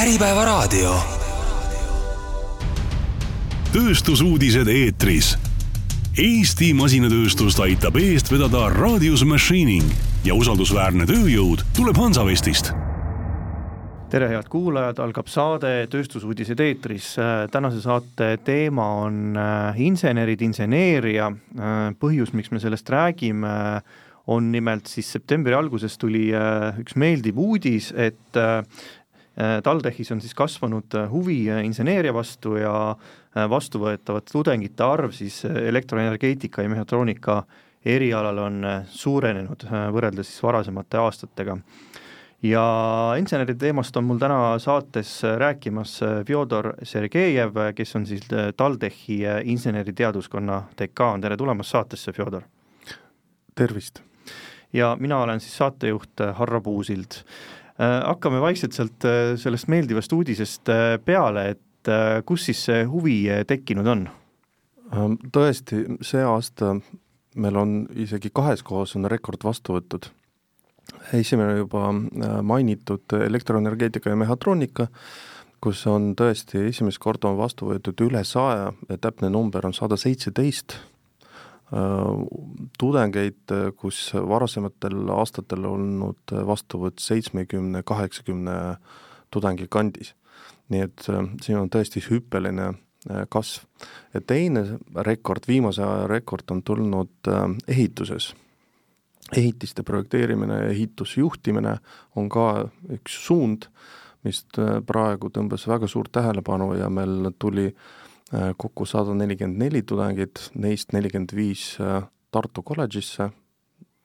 Äripäevaraadio. tööstusuudised eetris. Eesti masinatööstust aitab eest vedada Radius Machining ja usaldusväärne tööjõud tuleb Hansavestist tere, head kuulajad, algab saade Tööstusuudised eetris. tänase saate teema on äh, insenerid, inseneeria. Äh, põhjus, miks me sellest räägime, on nimelt siis septembri alguses tuli äh, üks meeldiv uudis, et TalTechis on siis kasvanud huvi inseneeria vastu ja vastuvõetavate tudengite arv siis elektroenergeetika ja mehhatroonika erialal on suurenenud võrreldes siis varasemate aastatega ja inseneride teemast on mul täna saates rääkimas Fjodor Sergejev, kes on siis TalTechi inseneriteaduskonna dekaan, tere tulemast saatesse, Fjodor! tervist! ja mina olen siis saatejuht Harro Puusild. Hakkame vaikselt sealt sellest meeldivast uudisest peale, et kus siis see huvi tekkinud on? tõesti, see aasta meil on isegi kahes kohas on rekord vastu võetud esimene juba äh, mainitud elektroenergeetika ja mehhatroonika, kus on tõesti esimest korda on vastu võetud üle saja, täpne number on sada seitseteist äh, tudengeid, kus varasematel aastatel olnud vastuvõtt seitsmekümne, kaheksakümne tudengi kandis. nii et äh, siin on tõesti hüppeline kasv. ja teine rekord, viimase aja rekord on tulnud ehituses ehitiste projekteerimine ehitusjuhtimine on ka üks suund, mis äh, praegu tõmbas väga suurt tähelepanu ja meil tuli äh, kokku sada nelikümmend neli tudengit, neist nelikümmend viis äh, Tartu kolledžisse,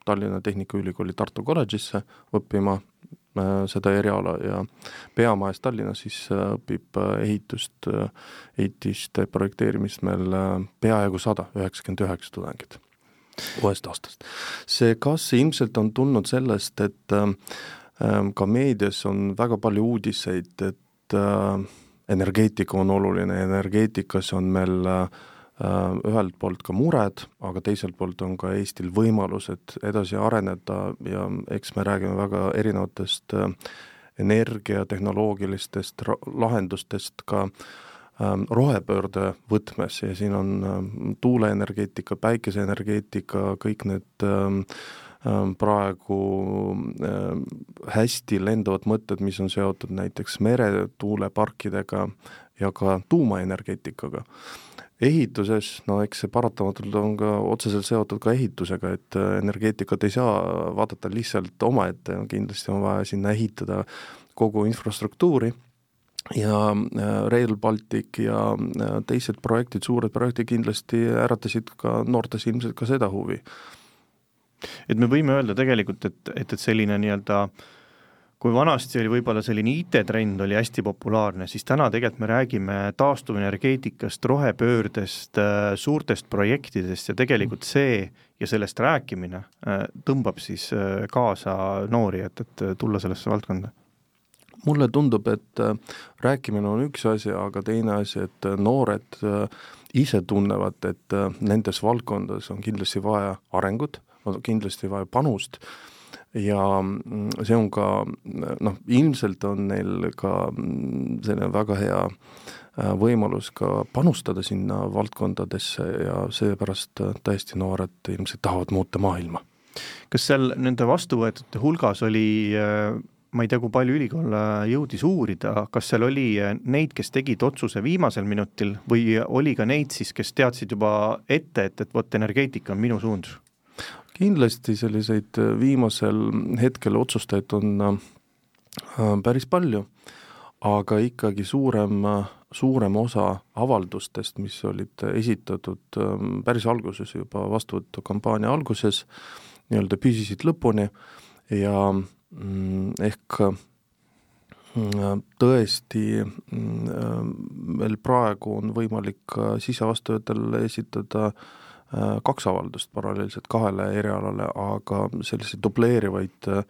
Tallinna Tehnikaülikooli Tartu kolledžisse õppima seda eriala ja peamajas Tallinnas siis õpib ehitust, ehitiste projekteerimist meil peaaegu sada, üheksakümmend üheksa tudengit uuest aastast. see kasv ilmselt on tulnud sellest, et äh, ka meedias on väga palju uudiseid, et äh, energeetika on oluline, energeetikas on meil äh, ühelt poolt ka mured, aga teiselt poolt on ka Eestil võimalused edasi areneda ja eks me räägime väga erinevatest äh, energiatehnoloogilistest lahendustest ka äh, Ähm, rohepöörde võtmes ja siin on tuuleenergeetika, päikeseenergeetika, kõik need ähm, praegu hästi lenduvad mõtted, mis on seotud näiteks meretuuleparkidega ja ka tuumaenergeetikaga. ehituses, no eks see paratamatult on ka otseselt seotud ka ehitusega, et äh, energeetikat ei saa vaadata lihtsalt omaette, kindlasti on vaja sinna ehitada kogu infrastruktuuri ja äh, Rail Baltic ja äh, teised projektid, suured projektid kindlasti äratasid ka noortes ilmselt ka seda huvi. Et me võime öelda tegelikult, et, et, et selline nii-öelda kui vanasti oli võib-olla selline IT-trend oli hästi populaarne, siis täna tegelikult me räägime taastuvenergeetikast, rohepöördest, äh, suurtest projektidest ja tegelikult see ja sellest rääkimine tõmbab siis kaasa noori, et, et tulla sellesse valdkonda. Mulle tundub, et äh, rääkimine on üks asi, aga teine asi, et äh, noored äh, ise tunnevad, et nendes valdkondades on kindlasti vaja arengut, on kindlasti vaja panust ja mm, see on ka noh, ilmselt on neil ka mm, selline väga hea võimalus ka panustada sinna valdkondadesse ja seepärast täiesti noored ilmselt tahavad muuta maailma. kas seal nende vastuvõetute hulgas oli ma ei tea, kui palju ülikool äh, jõudis uurida, kas seal oli äh, neid, kes tegid otsuse viimasel minutil või oli ka neid siis, kes teadsid juba ette, et, et vot energeetika on minu suund? Kindlasti selliseid äh, viimasel hetkel otsustajaid on päris palju, aga ikkagi suurem, suurem osa avaldustest, mis olid esitatud päris alguses juba vastuvõtukampaania alguses, nii-öelda püsisid lõpuni ja Mm, ehk mm, tõesti mm, meil praegu on võimalik sisevastujatel esitada äh, kaks avaldust paralleelselt kahele erialale, aga selliseid dubleerivaid äh,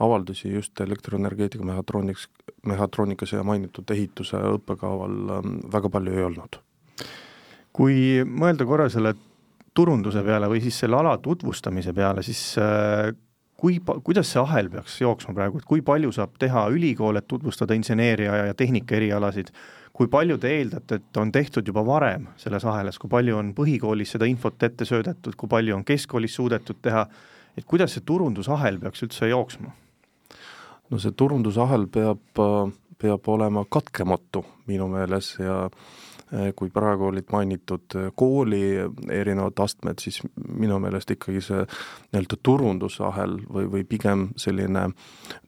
avaldusi just elektroenergeetika mehhatrooniks, mehhatroonikas ja mainitud ehituse õppekaval ähm, väga palju ei olnud. kui mõelda korra selle turunduse peale või siis selle ala tutvustamise peale, siis äh, kui, kuidas see ahel peaks jooksma praegu, et kui palju saab teha ülikool, et tutvustada inseneeria ja tehnika erialasid, kui palju te eeldate, et on tehtud juba varem selles ahelas, kui palju on põhikoolis seda infot ette söödetud, kui palju on keskkoolis suudetud teha, et kuidas see turundusahel peaks üldse jooksma? no see turundusahel peab, peab olema katkematu minu meeles ja Eh, kui praegu olid mainitud eh, kooli erinevad astmed, siis minu meelest ikkagi see nii-öelda turundusahel või, või pigem selline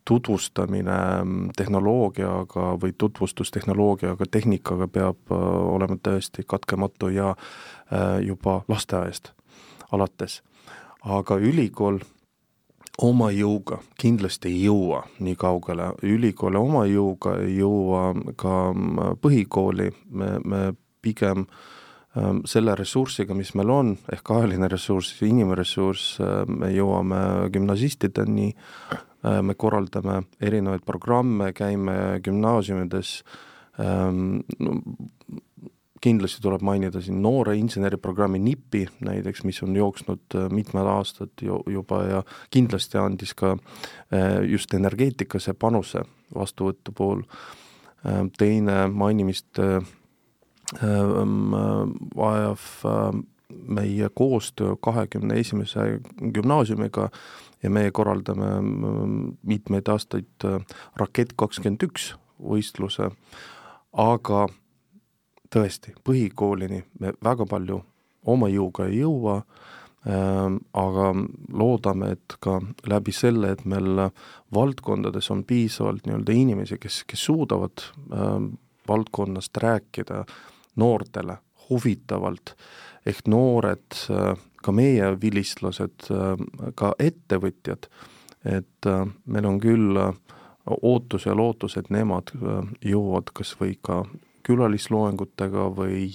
tutvustamine mm, tehnoloogiaga või tutvustus tehnoloogiaga, tehnikaga peab eh, olema tõesti katkematu ja juba lasteaiast alates. aga ülikool oma jõuga kindlasti ei jõua nii kaugele, ülikooli oma jõuga ei jõua ka mm, põhikooli, me, me pigem ähm, selle ressursiga, mis meil on, ehk ajaline ressurss, inimressurss, äh, me jõuame gümnasistideni, me korraldame erinevaid programme, käime gümnaasiumides, kindlasti tuleb mainida siin noore inseneriprogrammi NIP-i näiteks, mis on jooksnud äh, mitmed aastad ju, juba ja kindlasti andis ka äh, just energeetikasse panuse vastuvõtu puhul. Äh, teine mainimist vajab meie koostöö kahekümne esimese gümnaasiumiga ja meie korraldame mitmeid aastaid Rakett kakskümmend üks võistluse, aga tõesti, põhikoolini me väga palju oma jõuga ei jõua äh,, aga loodame, et ka läbi selle, et meil valdkondades on piisavalt nii-öelda inimesi, kes, kes suudavad äh, valdkonnast rääkida noortele huvitavalt, ehk noored, äh, ka meie vilistlased, äh, ka ettevõtjad, et äh, meil on küll ootus ja lootus, et nemad jõuavad kas või ka külalisloengutega või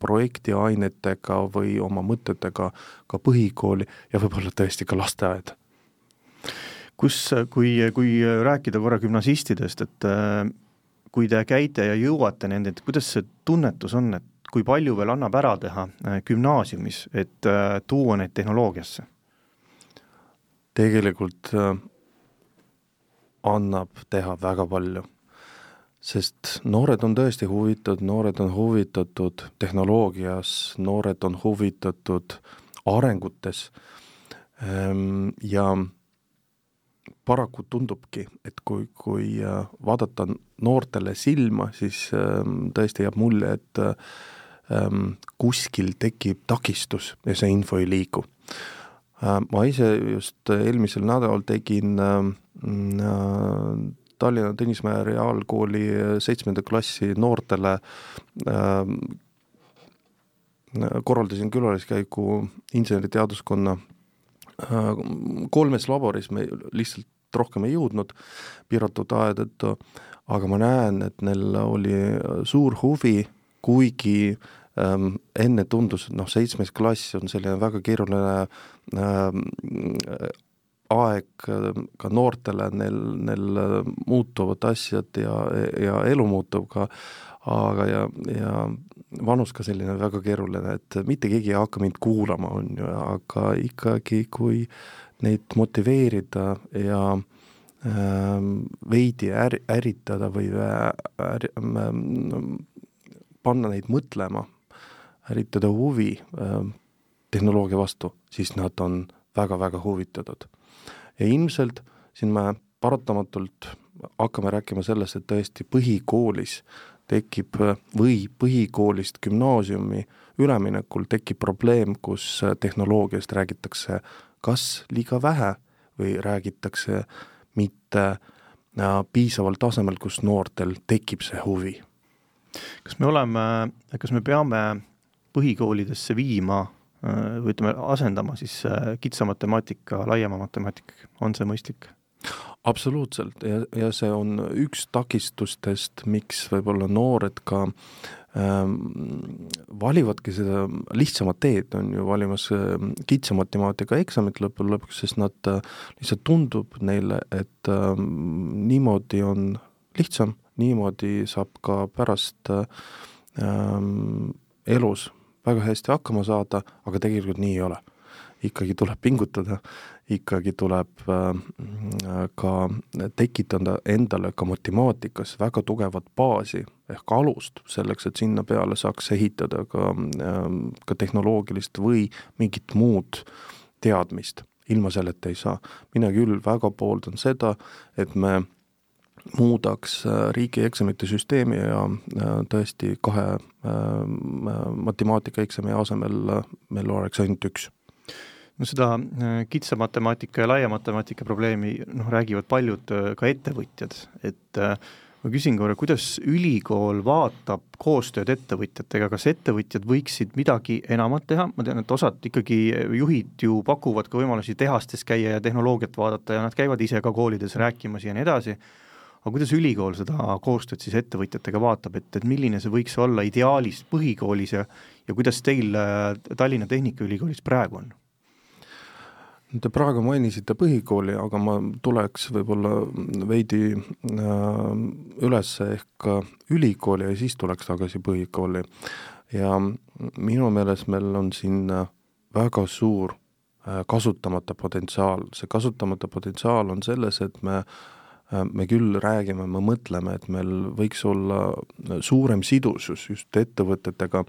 projektiainetega või oma mõtetega ka põhikooli ja võib-olla tõesti ka lasteaeda. kus, kui, kui rääkida korra gümnasistidest, et äh, kui te käite ja jõuate nende, et kuidas see tunnetus on, et kui palju veel annab ära teha äh, gümnaasiumis, et äh, tuua neid tehnoloogiasse? tegelikult annab teha väga palju sest noored on tõesti huvitatud, noored on huvitatud tehnoloogias, noored on huvitatud arengutes ehm, ja paraku tundubki, et kui, kui äh, vaadata noortele silma, siis ehm, tõesti jääb mulje, et ehm, kuskil tekib takistus ja see info ei liigu. Äh, ma ise just eelmisel nädalal tegin Tallinna Tõnismäe Reaalkooli seitsmenda klassi noortele äh, korraldasin külaliskäigu inseneriteaduskonna äh, kolmes laboris, me lihtsalt rohkem ei jõudnud piiratud aja tõttu, aga ma näen, et neil oli suur huvi, kuigi ähm, enne tundus, et noh, seitsmes klass on selline väga keeruline ähm, aeg ka noortele, neil, neil muutuvad asjad ja, ja elu muutub ka, aga ja, ja vanus ka selline väga keeruline, et mitte keegi ei hakka mind kuulama, on ju, aga ikkagi, kui neid motiveerida ja äh, veidi äri, ärritada või äh, panna neid mõtlema, ärritada huvi äh, tehnoloogia vastu, siis nad on väga-väga huvitatud ja ilmselt siin me paratamatult hakkame rääkima sellest, et tõesti põhikoolis tekib või põhikoolist gümnaasiumi üleminekul tekib probleem, kus tehnoloogiast räägitakse kas liiga vähe või räägitakse mitte äh, piisaval tasemel, kus noortel tekib see huvi. kas me oleme, kas me peame põhikoolidesse viima või ütleme, asendama siis äh, kitsa matemaatika laiema matemaatikaga, on see mõistlik? absoluutselt ja, ja see on üks takistustest, miks võib-olla noored ka ähm, valivadki seda lihtsamat teed, on ju, valimas äh, kitsa matemaatika eksamit lõppude lõpuks, sest nad äh, lihtsalt tundub neile, et äh, niimoodi on lihtsam, niimoodi saab ka pärast äh, elus väga hästi hakkama saada, aga tegelikult nii ei ole. ikkagi tuleb pingutada ikkagi tuleb ka tekitada endale ka matemaatikas väga tugevat baasi ehk alust selleks, et sinna peale saaks ehitada ka, ka tehnoloogilist või mingit muud teadmist ilma selleta ei saa. mina küll väga pooldan seda, et me muudaks äh, riigieksamite süsteemi ja äh, tõesti kahe äh, matemaatikaeksami asemel meil oleks ainult üks. No seda kitsa matemaatika ja laia matemaatika probleemi noh, räägivad paljud ka ettevõtjad, et ma küsin korra, kuidas ülikool vaatab koostööd ettevõtjatega, kas ettevõtjad võiksid midagi enamat teha, ma tean, et osad ikkagi juhid ju pakuvad ka võimalusi tehastes käia ja tehnoloogiat vaadata ja nad käivad ise ka koolides rääkimas ja nii edasi, aga kuidas ülikool seda koostööd siis ettevõtjatega vaatab, et, et milline see võiks olla ideaalis põhikoolis ja ja kuidas teil äh, Tallinna Tehnikaülikoolis praegu on? Te praegu mainisite põhikooli, aga ma tuleks võib-olla veidi äh, üles ehk ülikooli ja siis tuleks tagasi põhikooli. ja minu meelest meil on siin väga suur äh, kasutamata potentsiaal, see kasutamata potentsiaal on selles, et me äh, me küll räägime, me mõtleme, et meil võiks olla suurem sidusus just ettevõtetega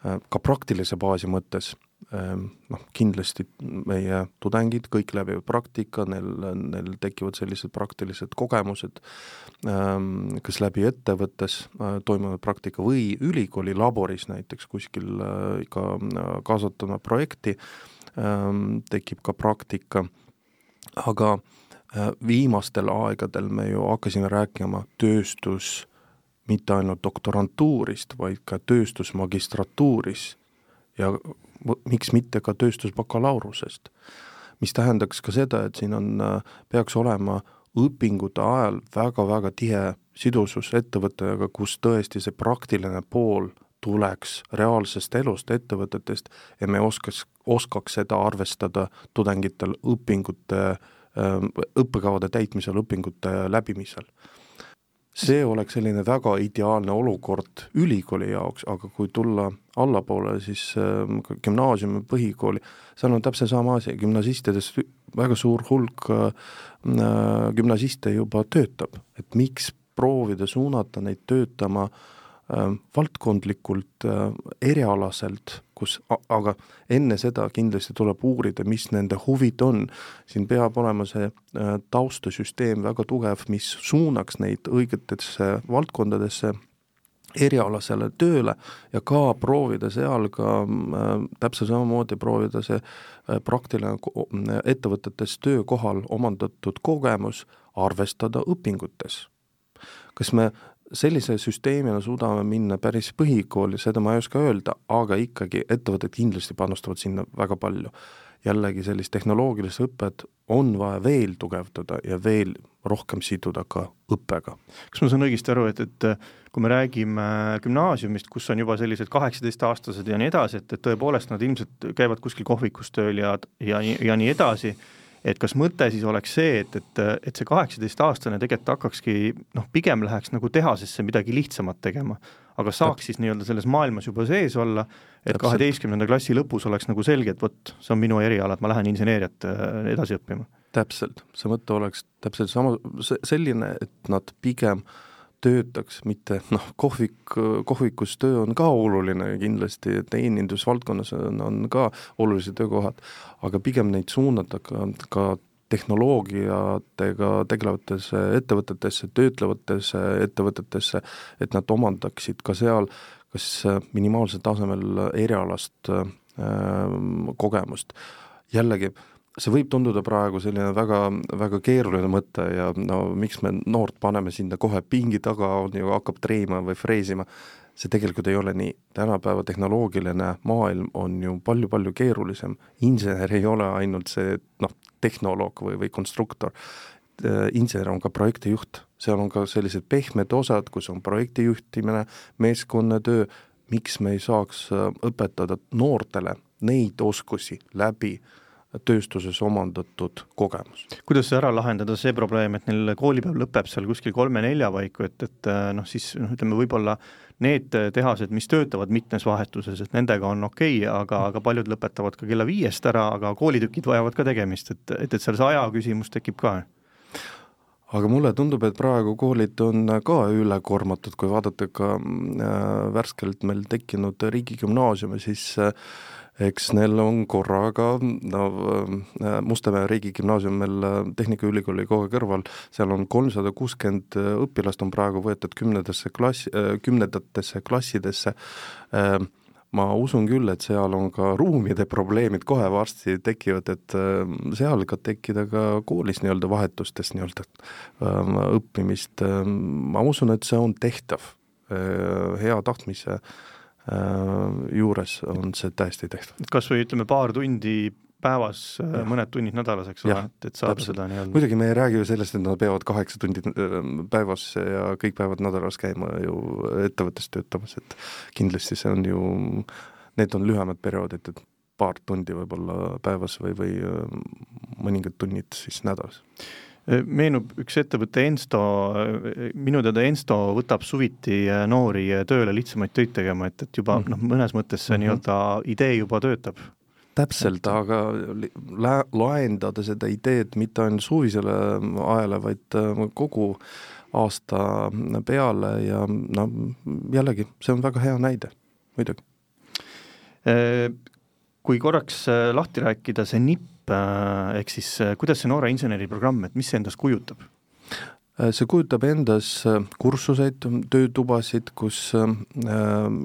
ka praktilise baasi mõttes. Noh, kindlasti meie tudengid kõik läbivad praktika, neil, neil tekivad sellised praktilised kogemused, ehm, kas läbi ettevõttes äh, toimunud praktika või ülikooli laboris näiteks kuskil äh, ka äh, kaasatuna projekti, ehm, tekib ka praktika, aga viimastel aegadel me ju hakkasime rääkima tööstus, mitte ainult doktorantuurist, vaid ka tööstusmagistratuuris ja miks mitte ka tööstusbakalaureusest. mis tähendaks ka seda, et siin on, peaks olema õpingute ajal väga-väga tihe sidusus ettevõttega, kus tõesti see praktiline pool tuleks reaalsest elust, ettevõtetest ja me oskaks, oskaks seda arvestada tudengitel õpingute, õppekavade täitmisel, õpingute läbimisel. See oleks selline väga ideaalne olukord ülikooli jaoks, aga kui tulla allapoole, siis äh, gümnaasiumi, põhikooli, seal on täpselt sama asi, gümnasistidest väga suur hulk äh, gümnasiste juba töötab, et miks proovida suunata neid töötama äh, Äh, valdkondlikult, äh, erialaselt, kus, aga enne seda kindlasti tuleb uurida, mis nende huvid on. siin peab olema see äh, taustasüsteem väga tugev, mis suunaks neid õigetesse valdkondadesse, erialasele tööle ja ka proovida seal ka äh, täpselt samamoodi proovida see äh, praktiline ettevõtetes töökohal omandatud kogemus arvestada õpingutes. kas me sellise süsteemina suudame minna päris põhikooli, seda ma ei oska öelda, aga ikkagi ettevõtted kindlasti panustavad sinna väga palju. jällegi sellist tehnoloogilist õpet on vaja veel tugevdada ja veel rohkem siduda ka õppega. kas ma saan õigesti aru, et, et kui me räägime gümnaasiumist, kus on juba sellised kaheksateistaastased ja nii edasi, et, et tõepoolest nad ilmselt käivad kuskil kohvikus tööl ja, ja, ja nii edasi, et kas mõte siis oleks see, et, et, et see kaheksateistaastane tegelikult hakkakski noh, pigem läheks nagu tehasesse midagi lihtsamat tegema, aga saaks siis nii-öelda selles maailmas juba sees olla, et kaheteistkümnenda klassi lõpus oleks nagu selge, et vot, see on minu eriala, et ma lähen inseneeriat äh, edasi õppima. täpselt, see mõte oleks täpselt sama, selline, et nad pigem äh, töötaks, mitte noh, kohvik, kohvikus töö on ka oluline kindlasti, teenindusvaldkonnas on, on ka olulised töökohad, aga pigem neid suunata ka, ka tehnoloogiatega tegelevatesse ettevõtetesse, töötlevatesse ettevõtetesse, et nad omandaksid ka seal kas minimaalsel tasemel erialast äh, kogemust. jällegi see võib tunduda praegu selline väga, väga keeruline mõte ja no miks me noort paneme sinna kohe pingi taga, on ju, hakkab treima või freesima, see tegelikult ei ole nii. tänapäeva tehnoloogiline maailm on ju palju-palju keerulisem, insener ei ole ainult see noh, tehnoloog või, või konstruktor, äh, insener on ka projektijuht, seal on ka sellised pehmed osad, kus on projekti juhtimine, meeskonnatöö, miks me ei saaks äh, õpetada noortele neid oskusi läbi äh, tööstuses omandatud kogemus. kuidas ära lahendada see probleem, et neil koolipäev lõpeb seal kuskil kolme-nelja paiku, et, et noh, siis noh, ütleme võib-olla need tehased, mis töötavad mitmes vahetuses, et nendega on okei okay,, aga, aga paljud lõpetavad ka kella viiest ära, aga koolitükid vajavad ka tegemist, et, et, et seal see aja küsimus tekib ka aga mulle tundub, et praegu koolid on ka ülekoormatud, kui vaadata ka äh, värskelt meil tekkinud riigigümnaasiume, siis äh, eks neil on korraga, no äh, Mustamäe riigigümnaasium meil äh, Tehnikaülikooli kohe kõrval, seal on kolmsada kuuskümmend äh, õpilast on praegu võetud kümnendasse klass, kümnendatesse klassidesse, ma usun küll, et seal on ka ruumide probleemid kohe varsti tekivad, et seal ka tekkida ka koolis nii-öelda vahetustes nii-öelda õppimist, ma usun, et see on tehtav hea tahtmise Äh, juures on see täiesti tehtav. kas või ütleme, paar tundi päevas, äh, mõned tunnid nädalas, eks ole, et, et saada täpselt. seda nii-öelda. muidugi me ei räägi ju sellest, et nad peavad kaheksa tundi äh, päevas ja kõik päevad nädalas käima ju ettevõttes töötamas, et kindlasti see on ju, need on lühemad perioodid, et paar tundi võib-olla päevas või, või mõningad tunnid siis nädalas meenub üks ettevõte Ensto, minu teada Ensto võtab suviti noori tööle lihtsamaid töid tegema, et, et juba mm. noh, mõnes mõttes see mm -hmm. nii-öelda idee juba töötab. täpselt, aga lä-, laendada seda ideed mitte ainult suvisele ajale, vaid äh, kogu aasta peale ja no jällegi, see on väga hea näide, muidugi. Äh, kui korraks äh, lahti rääkida, see nipp Äh, ehk siis äh, kuidas see noore inseneri programm, et mis see endast kujutab? Äh, see kujutab endas kursuseid, töötubasid, kus äh,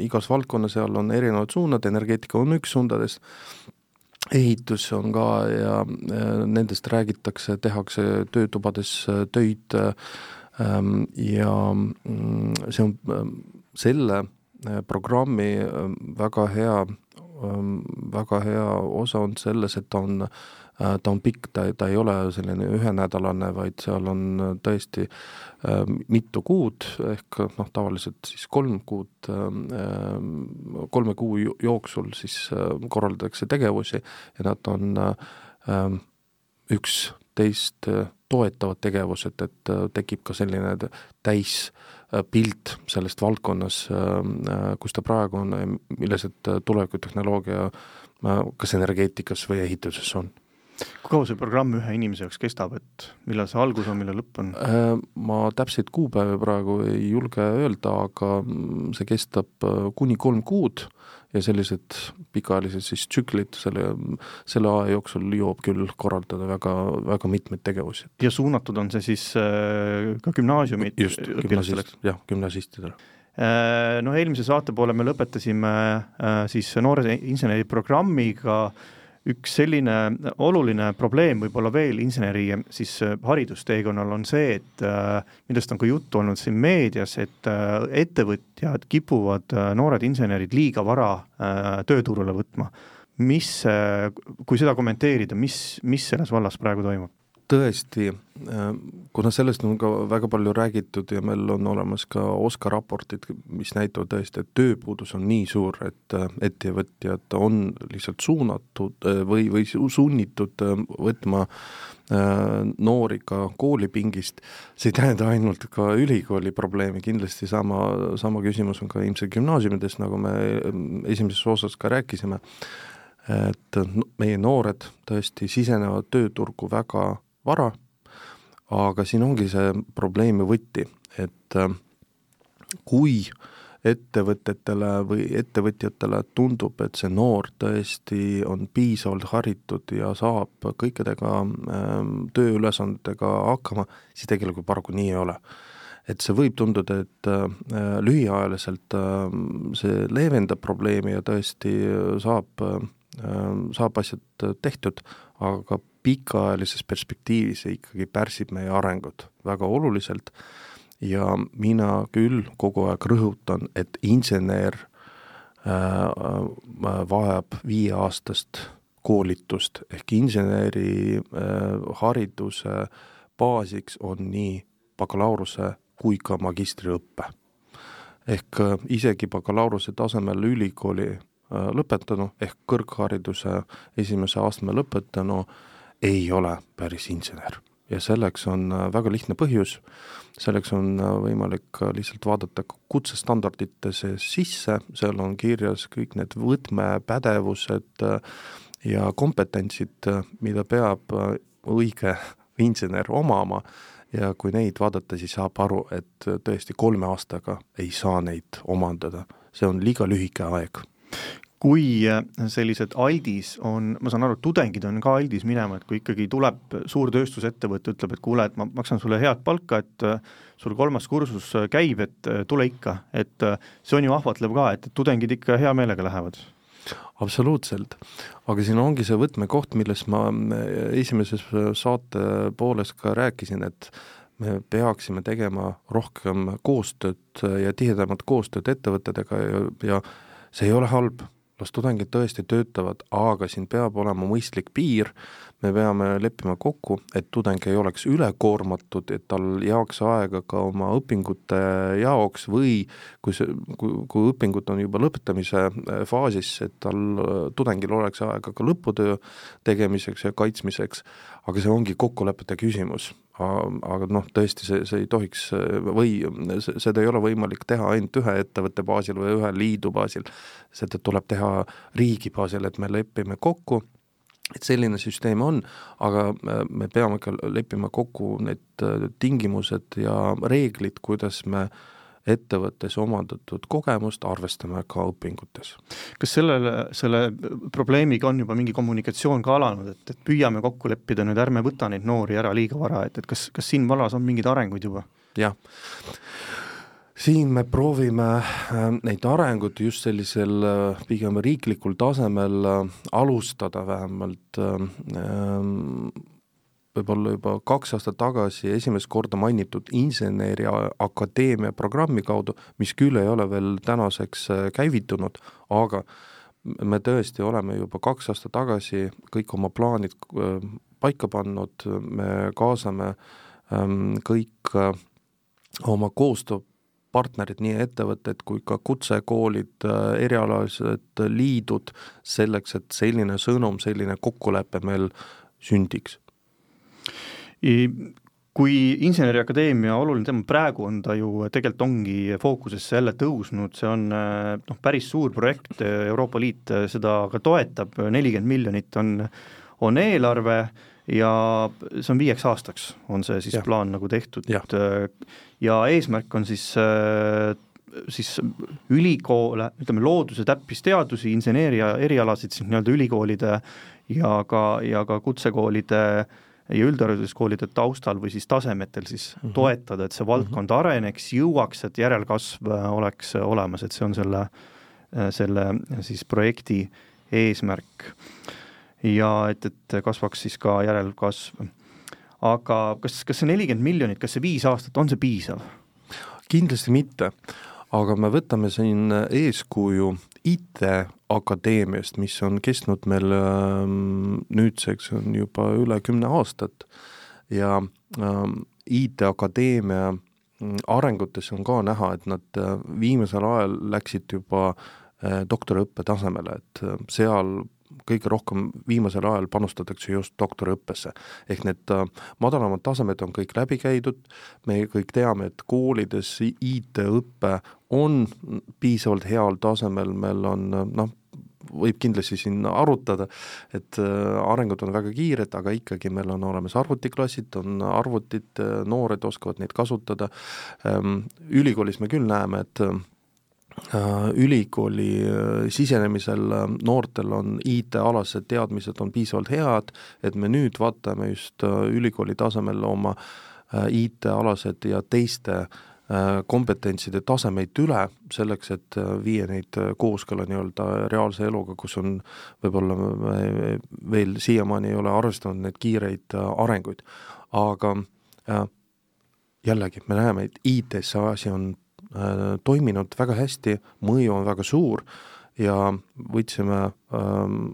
igas valdkonnas seal on erinevad suunad, energeetika on üks suundadest, ehitus on ka ja äh, nendest räägitakse, tehakse töötubades töid äh, ja mm, see on selle programmi väga hea väga hea osa on selles, et ta on, äh, ta on pikk, ta, ta ei ole selline ühenädalane, vaid seal on tõesti äh, mitu kuud, ehk noh, tavaliselt siis kolm kuud, ähm, äh, kolme kuu jooksul siis korraldatakse tegevusi ja nad on ähm, üksteist toetavad tegevused, et tekib ka selline täis äh, Äh, pilt sellest valdkonnas, äh, äh, kus ta praegu on, millised tulevikutehnoloogia kas energeetikas või ehituses on kui kaua see programm ühe inimese jaoks kestab, et millal see algus on, millal lõpp on? Ma täpseid kuupäevi praegu ei julge öelda, aga mm, see kestab kuni kolm kuud ja sellised pikaajalised siis tsüklid selle, selle aja jooksul jõuab küll korraldada väga, väga mitmeid tegevusi. ja suunatud on see siis äh, ka gümnaasiumid just, gümnasist, jah, gümnasistidele äh, no eelmise saate poole me lõpetasime äh, siis noore inseneri programmiga üks selline oluline probleem võib-olla veel inseneri siis äh, haridusteekonnal on see, et äh, millest on ka juttu olnud siin meedias, et äh, ettevõtjad kipuvad noored insenerid liiga vara tööturule võtma. mis, kui seda kommenteerida, mis, mis selles vallas praegu toimub? Tõesti, äh, kuna sellest on ka väga palju räägitud ja meil on olemas ka OSKA raportid, mis näitavad tõesti, et tööpuudus on nii suur, et äh, ettevõtjad on lihtsalt suunatud äh, või, või sunnitud võtma noori ka koolipingist, see ei tähenda ainult ka ülikooli probleemi, kindlasti sama, sama küsimus on ka ilmselt gümnaasiumides, nagu me esimeses osas ka rääkisime, et meie noored tõesti sisenevad tööturgu väga vara, aga siin ongi see probleemi võti, et äh, kui ettevõtetele või ettevõtjatele tundub, et see noor tõesti on piisavalt haritud ja saab kõikidega äh, tööülesannetega hakkama, siis tegelikult paraku nii ei ole. et see võib tunduda, et äh, lühiajaliselt äh, see leevendab probleemi ja tõesti saab äh,, saab asjad tehtud, aga pikaajalises perspektiivis see ikkagi pärsib meie arengut väga oluliselt ja mina küll kogu aeg rõhutan, et insener äh, vajab viieaastast koolitust, ehk inseneri äh, hariduse baasiks on nii bakalaureuse kui ka magistriõpe. ehk äh, isegi bakalaureuse tasemel ülikooli lõpetanu ehk kõrghariduse esimese astme lõpetanu ei ole päris insener. Ja selleks on väga lihtne põhjus, selleks on võimalik lihtsalt vaadata kutsestandarditesse sisse, seal on kirjas kõik need võtmepädevused ja kompetentsid, mida peab õige insener omama. Ja kui neid vaadata, siis saab aru, et tõesti kolme aastaga ei saa neid omandada, see on liiga lühike aeg kui sellised aldis on, ma saan aru, tudengid on ka aldis minema, et kui ikkagi tuleb suur tööstusettevõte, ütleb, et kuule, et ma maksan sulle head palka, et sul kolmas kursus käib, et tule ikka, et see on ju ahvatlev ka, et tudengid ikka hea meelega lähevad. Absoluutselt, aga siin ongi see võtmekoht, millest ma esimeses saate pooles ka rääkisin, et me peaksime tegema rohkem koostööd ja tihedamat koostööd ettevõtetega ja, ja see ei ole halb, las tudengid tõesti töötavad, aga siin peab olema mõistlik piir, me peame leppima kokku, et tudeng ei oleks ülekoormatud, et tal jääks aega ka oma õpingute jaoks või kui see, kui, kui õpingud on juba lõpetamise äh, faasis, et tal, äh, tudengil oleks aega ka lõputöö tegemiseks ja kaitsmiseks, aga see ongi kokkulepete küsimus aga noh, tõesti, see, see ei tohiks või seda ei ole võimalik teha ainult ühe ettevõtte baasil või ühe liidu baasil, seda tuleb teha riigi baasil, et me lepime kokku et selline süsteem on, aga äh, me peame ka leppima kokku need äh, tingimused ja reeglid, kuidas me ettevõttes omandatud kogemust arvestame ka õpingutes. kas sellele, selle probleemiga on juba mingi kommunikatsioon ka alanud, et, et püüame kokku leppida nüüd, ärme võta neid noori ära liiga vara, et, et kas, kas siin vallas on mingeid arenguid juba? jah siin me proovime äh, neid arengut just sellisel äh, pigem riiklikul tasemel äh, alustada vähemalt ähm, võib-olla juba kaks aastat tagasi esimest korda mainitud Inseneriakadeemia programmi kaudu, mis küll ei ole veel tänaseks käivitunud, aga me tõesti oleme juba kaks aastat tagasi kõik oma plaanid paika pannud, me kaasame ähm, kõik oma koostöö partnerid, nii ettevõtted kui ka kutsekoolid, erialalised liidud, selleks, et selline sõnum, selline kokkulepe meil sündiks? Kui Inseneriakadeemia oluline teema, praegu on ta ju, tegelikult ongi fookusesse jälle tõusnud, see on noh, päris suur projekt, Euroopa Liit seda ka toetab, nelikümmend miljonit on, on eelarve ja see on viieks aastaks, on see siis ja. plaan nagu tehtud ja. ja eesmärk on siis siis ülikoole, ütleme looduse täppisteadusi, inseneeria erialasid siis nii-öelda ülikoolide ja ka, ja ka kutsekoolide ja üldhariduskoolide taustal või siis tasemetel siis mm -hmm. toetada, et see valdkond mm -hmm. areneks, jõuaks, et järelkasv oleks olemas, et see on selle, selle siis projekti eesmärk ja et, et kasvaks siis ka järelkasv. aga kas, kas see nelikümmend miljonit, kas see viis aastat, on see piisav? kindlasti mitte, aga me võtame siin eeskuju IT-akadeemiast, mis on kestnud meil ähm, nüüdseks on juba üle kümne aastat ja ähm, IT-akadeemia mm, arengutes on ka näha, et nad äh, viimasel ajal läksid juba äh, doktoriõppe tasemele, et äh, seal kõige rohkem viimasel ajal panustatakse just doktoriõppesse. ehk need madalamad tasemed on kõik läbi käidud, me kõik teame, et koolides IT-õpe on piisavalt heal tasemel, meil on noh, võib kindlasti siin arutada, et äh, arengud on väga kiired, aga ikkagi meil on olemas arvutiklassid, on arvutid, äh, noored oskavad neid kasutada, ähm, ülikoolis me küll näeme, et Äh, ülikooli äh, sisenemisel äh, noortel on IT-alased teadmised on piisavalt head, et me nüüd vaatame just ülikooli tasemel oma IT-alased ja teiste kompetentside tasemeid üle, selleks et viia neid kooskõlla nii-öelda reaalse eluga, kus on võib-olla veel siiamaani ei ole arvestanud neid kiireid arenguid. aga jällegi, me näeme, et IT-s see asi on Äh, toiminud väga hästi, mõju on väga suur ja võtsime ähm,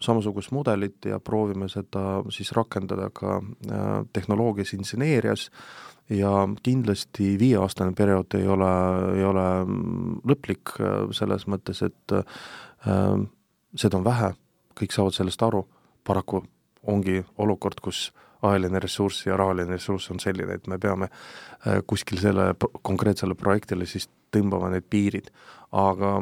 samasugust mudelit ja proovime seda siis rakendada ka äh, tehnoloogias, inseneerias ja kindlasti viieaastane periood ei ole, ei ole lõplik selles mõttes, et äh, seda on vähe, kõik saavad sellest aru, paraku ongi olukord, kus ajaline ressurss ja rahaline ressurss on selline, et me peame äh, kuskil selle konkreetsele projektile siis tõmbama need piirid, aga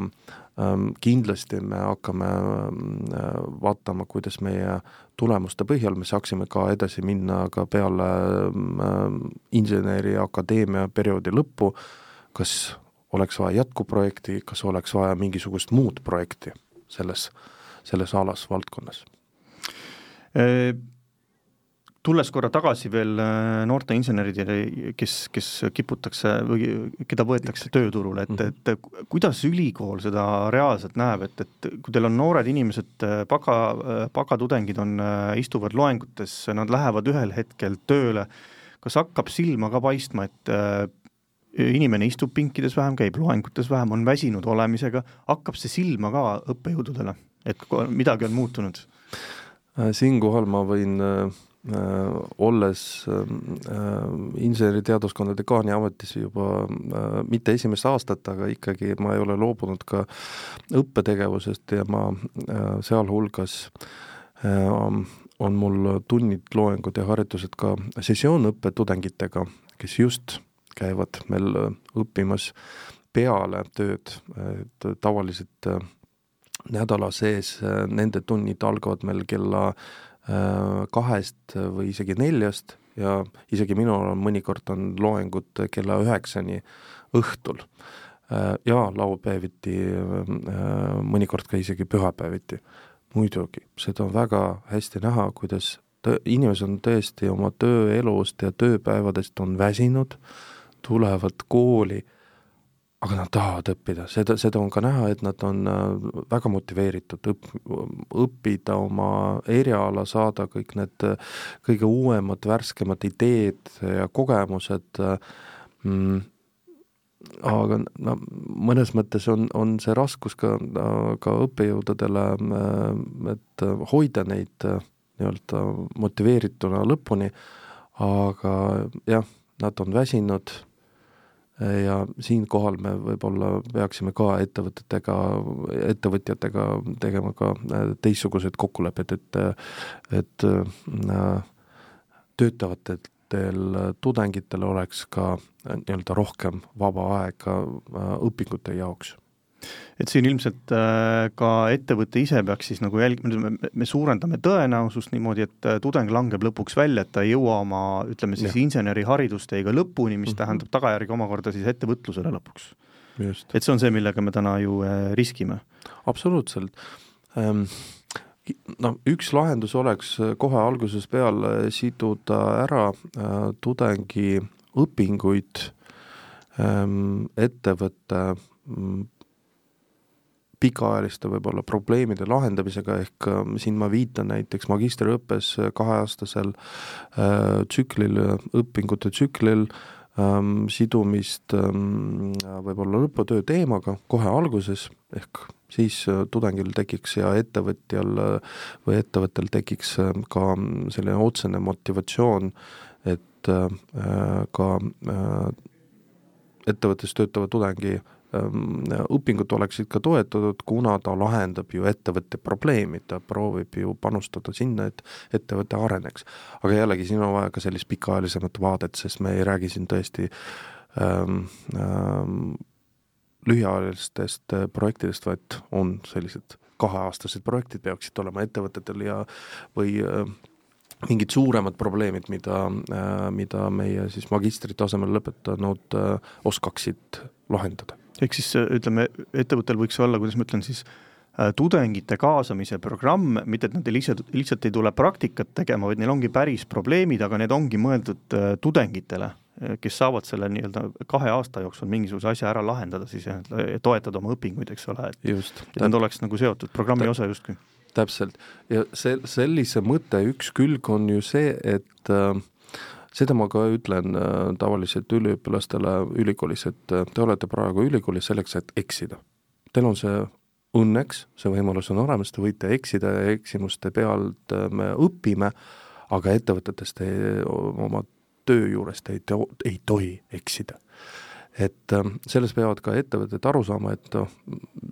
kindlasti me hakkame äh, vaatama, kuidas meie tulemuste põhjal me saaksime ka edasi minna ka peale ähm, inseneriakadeemia perioodi lõppu, kas oleks vaja jätkuprojekti, kas oleks vaja mingisugust muud projekti selles, selles alas, valdkonnas tulles korra tagasi veel äh, noorte inseneridele, kes, kes kiputakse või keda võetakse tööturule, et, mhm. et kuidas ülikool seda reaalselt näeb, et, et kui teil on noored inimesed, äh, baga, äh, bagatudengid on, istuvad loengutes, nad lähevad ühel hetkel tööle, kas hakkab silma ka paistma, et inimene istub pinkides vähem, käib loengutes vähem, on väsinud olemisega, hakkab see silma ka õppejõududele, et midagi on muutunud? siinkohal ma võin Äh, olles äh, inseneriteaduskonna dekaani ametis juba äh, mitte esimest aastat, aga ikkagi ma ei ole loobunud ka õppetegevusest ja ma sealhulgas on mul tunnid, loengud ja harjutused ka sessioonõppe tudengitega, kes just käivad meil õppimas peale tööd, et tavaliselt nädala sees nende tunnid algavad meil kella Äh, kahest või isegi neljast ja isegi minul on mõnikord on loengud kella üheksani õhtul äh, ja laupäeviti, äh, mõnikord ka isegi pühapäeviti. muidugi, seda on väga hästi näha, kuidas tõ-, inimesed on tõesti oma tööelust ja tööpäevadest on väsinud, tulevad kooli aga nad tahavad õppida, seda, seda on ka näha, et nad on äh, väga motiveeritud õpp-, õppida oma eriala, saada kõik need äh, kõige uuemad, värskemad ideed ja kogemused mm,, aga no mõnes mõttes on, on see raskus ka, ka õppejõududele, äh, et hoida neid nii-öelda motiveerituna lõpuni, aga jah, nad on väsinud ja siinkohal me võib-olla peaksime ka ettevõtetega, ettevõtjatega tegema ka äh, teistsugused kokkulepped, et et äh, töötavatel tudengitel oleks ka äh, nii-öelda rohkem vaba aega õpingute jaoks et siin ilmselt äh, ka ettevõte ise peaks siis nagu jälgima, me suurendame tõenäosust niimoodi, et äh, tudeng langeb lõpuks välja, et ta ei jõua oma ütleme siis inseneriharidustega lõpuni, mis mm -hmm. tähendab tagajärgi omakorda siis ettevõtlusele lõpuks. et see on see, millega me täna ju äh, riskime. absoluutselt ähm noh, üks lahendus oleks kohe algusest peale siduda ära äh, tudengi õpinguid ähm, ettevõtte mm, pikaajaliste võib-olla probleemide lahendamisega, ehk ähm, siin ma viitan näiteks magistriõppes kaheaastasel äh, tsüklil, õpingute tsüklil ähm, sidumist ähm, võib-olla lõputöö teemaga kohe alguses, ehk siis äh, tudengil tekiks ja ettevõtjal äh, või ettevõttel tekiks ka selline otsene motivatsioon, et ka ettevõttes töötava tudengi õpingud oleksid ka toetatud, kuna ta lahendab ju ettevõtte probleemi, ta proovib ju panustada sinna, et ettevõte areneks. aga jällegi, siin on vaja ka sellist pikaajalisemat vaadet, sest me ei räägi siin tõesti ähm, ähm, lühiajalistest äh, projektidest, vaid on sellised kaheaastased projektid peaksid olema ettevõtetel ja või äh, mingid suuremad probleemid, mida, äh, mida meie siis magistritasemel lõpetanud oskaksid lahendada ehk siis ütleme, ettevõttel võiks olla, kuidas ma ütlen siis, äh, tudengite kaasamise programm, mitte et nad lihtsalt, lihtsalt ei tule praktikat tegema, vaid neil ongi päris probleemid, aga need ongi mõeldud äh, tudengitele, äh, kes saavad selle nii-öelda kahe aasta jooksul mingisuguse asja ära lahendada siis ja toetada oma õpinguid, eks ole, et just, et nad oleks nagu seotud programmi osa justkui. täpselt, ja see, sellise mõtte üks külg on ju see, et äh, seda ma ka ütlen äh, tavaliselt üliõpilastele ülikoolis, et äh, te olete praegu ülikoolis selleks, et eksida. Teil on see õnneks, see võimalus on olemas, te võite eksida ja eksimuste pealt äh, me õpime, aga ettevõtetes te oma töö juures te ei, ei tohi eksida et selles peavad ka ettevõtted aru saama, et noh,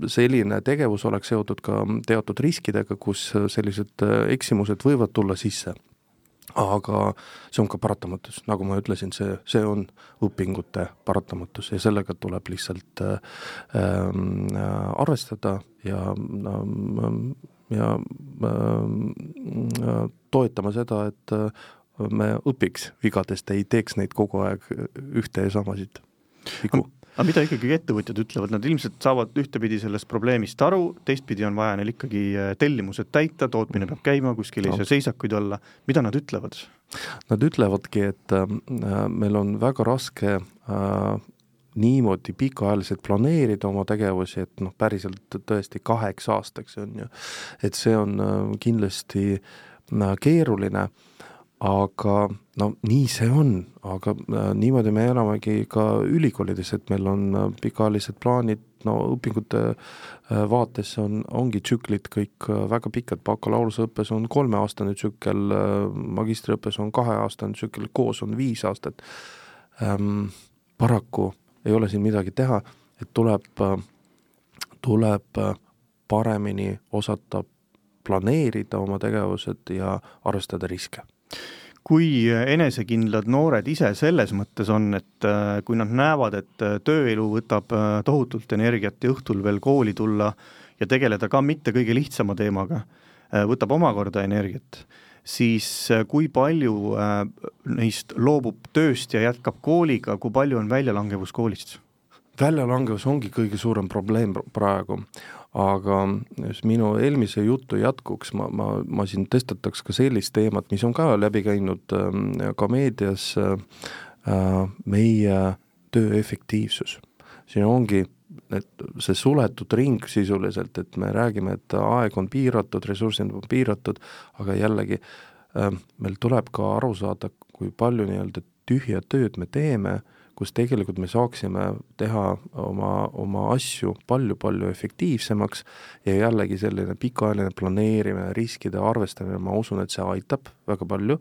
selline tegevus oleks seotud ka teatud riskidega, kus sellised eksimused võivad tulla sisse. Aga see on ka paratamatus, nagu ma ütlesin, see, see on õpingute paratamatus ja sellega tuleb lihtsalt äh, äh, arvestada ja äh, ja äh, toetama seda, et äh, me õpiks vigadest, ei teeks neid kogu aeg ühte ja samasid vigu. Aga mida ikkagi ettevõtjad ütlevad, nad ilmselt saavad ühtepidi sellest probleemist aru, teistpidi on vaja neil ikkagi äh, tellimused täita, tootmine peab käima, kuskil ei saa seisakuid olla, mida nad ütlevad? Nad ütlevadki, et äh, meil on väga raske äh, niimoodi pikaajaliselt planeerida oma tegevusi, et noh, päriselt tõesti kaheks aastaks on ju, et see on äh, kindlasti äh, keeruline aga no nii see on, aga äh, niimoodi me elamegi ka ülikoolides, et meil on äh, pikaajalised plaanid, no õpingute äh, vaates on, ongi tsüklid kõik väga pikad, bakalaureuseõppes on kolmeaastane tsükkel magistriõppes on kaheaastane tsükkel, koos on viis aastat. Ähm,. paraku ei ole siin midagi teha, et tuleb, tuleb paremini osata planeerida oma tegevused ja arvestada riske kui enesekindlad noored ise selles mõttes on, et äh, kui nad näevad, et äh, tööelu võtab äh, tohutult energiat ja õhtul veel kooli tulla ja tegeleda ka mitte kõige lihtsama teemaga, võtab omakorda energiat, siis kui palju neist loobub tööst ja jätkab kooliga, kui palju on väljalangevus koolist? väljalangevus ongi kõige suurem probleem praegu, aga minu eelmise jutu jätkuks ma, ma, ma siin tõstataks ka sellist teemat, mis on ka läbi käinud äh, ka meedias äh,, meie töö efektiivsus. siin ongi et see suletud ring sisuliselt, et me räägime, et aeg on piiratud, ressursid on piiratud, aga jällegi äh, meil tuleb ka aru saada, kui palju nii-öelda tühja tööd me teeme äh, kus tegelikult me saaksime teha oma, oma asju palju-palju efektiivsemaks ja jällegi selline pikaajaline planeerimine, riskide arvestamine, ma usun, et see aitab väga palju